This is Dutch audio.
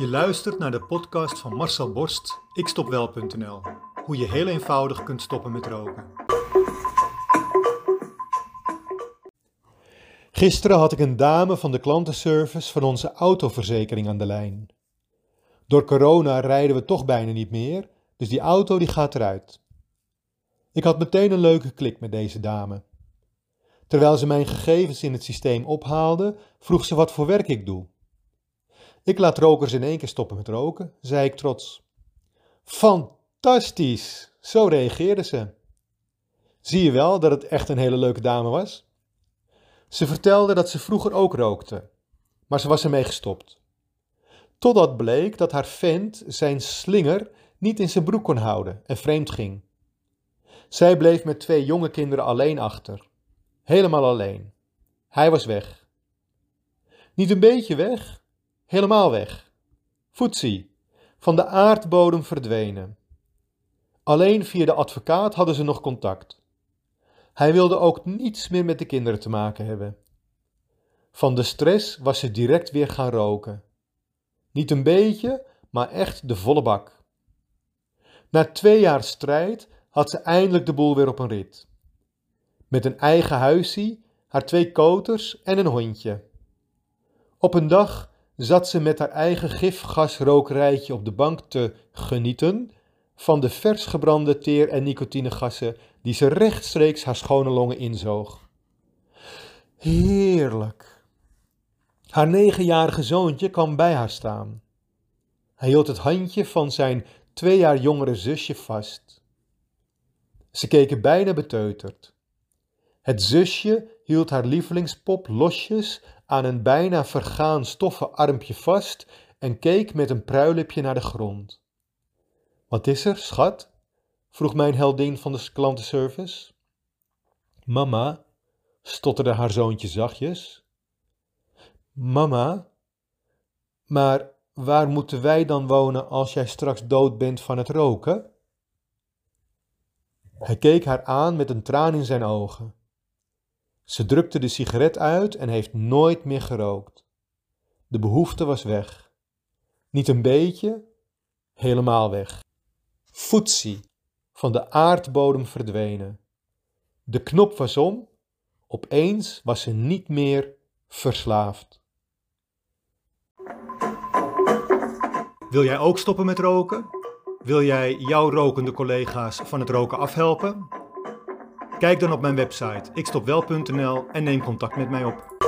Je luistert naar de podcast van Marcel Borst, ikstopwel.nl. Hoe je heel eenvoudig kunt stoppen met roken. Gisteren had ik een dame van de klantenservice van onze autoverzekering aan de lijn. Door corona rijden we toch bijna niet meer, dus die auto die gaat eruit. Ik had meteen een leuke klik met deze dame. Terwijl ze mijn gegevens in het systeem ophaalde, vroeg ze wat voor werk ik doe. Ik laat rokers in één keer stoppen met roken, zei ik trots. Fantastisch! Zo reageerde ze. Zie je wel dat het echt een hele leuke dame was? Ze vertelde dat ze vroeger ook rookte, maar ze was ermee gestopt. Totdat bleek dat haar vent zijn slinger niet in zijn broek kon houden en vreemd ging. Zij bleef met twee jonge kinderen alleen achter. Helemaal alleen. Hij was weg. Niet een beetje weg, helemaal weg. Foetsie, van de aardbodem verdwenen. Alleen via de advocaat hadden ze nog contact. Hij wilde ook niets meer met de kinderen te maken hebben. Van de stress was ze direct weer gaan roken. Niet een beetje, maar echt de volle bak. Na twee jaar strijd had ze eindelijk de boel weer op een rit. Met een eigen huisje, haar twee koters en een hondje. Op een dag zat ze met haar eigen gifgasrokerijtje op de bank te genieten van de vers gebrande teer- en nicotinegassen die ze rechtstreeks haar schone longen inzoog. Heerlijk. Haar negenjarige zoontje kwam bij haar staan. Hij hield het handje van zijn twee jaar jongere zusje vast. Ze keken bijna beteuterd. Het zusje hield haar lievelingspop losjes aan een bijna vergaan stoffen armpje vast en keek met een pruilipje naar de grond. Wat is er, schat? vroeg mijn heldin van de klantenservice. Mama, stotterde haar zoontje zachtjes. Mama, maar waar moeten wij dan wonen als jij straks dood bent van het roken? Hij keek haar aan met een traan in zijn ogen. Ze drukte de sigaret uit en heeft nooit meer gerookt. De behoefte was weg. Niet een beetje, helemaal weg. Foetsie, van de aardbodem verdwenen. De knop was om, opeens was ze niet meer verslaafd. Wil jij ook stoppen met roken? Wil jij jouw rokende collega's van het roken afhelpen? Kijk dan op mijn website ikstopwel.nl en neem contact met mij op.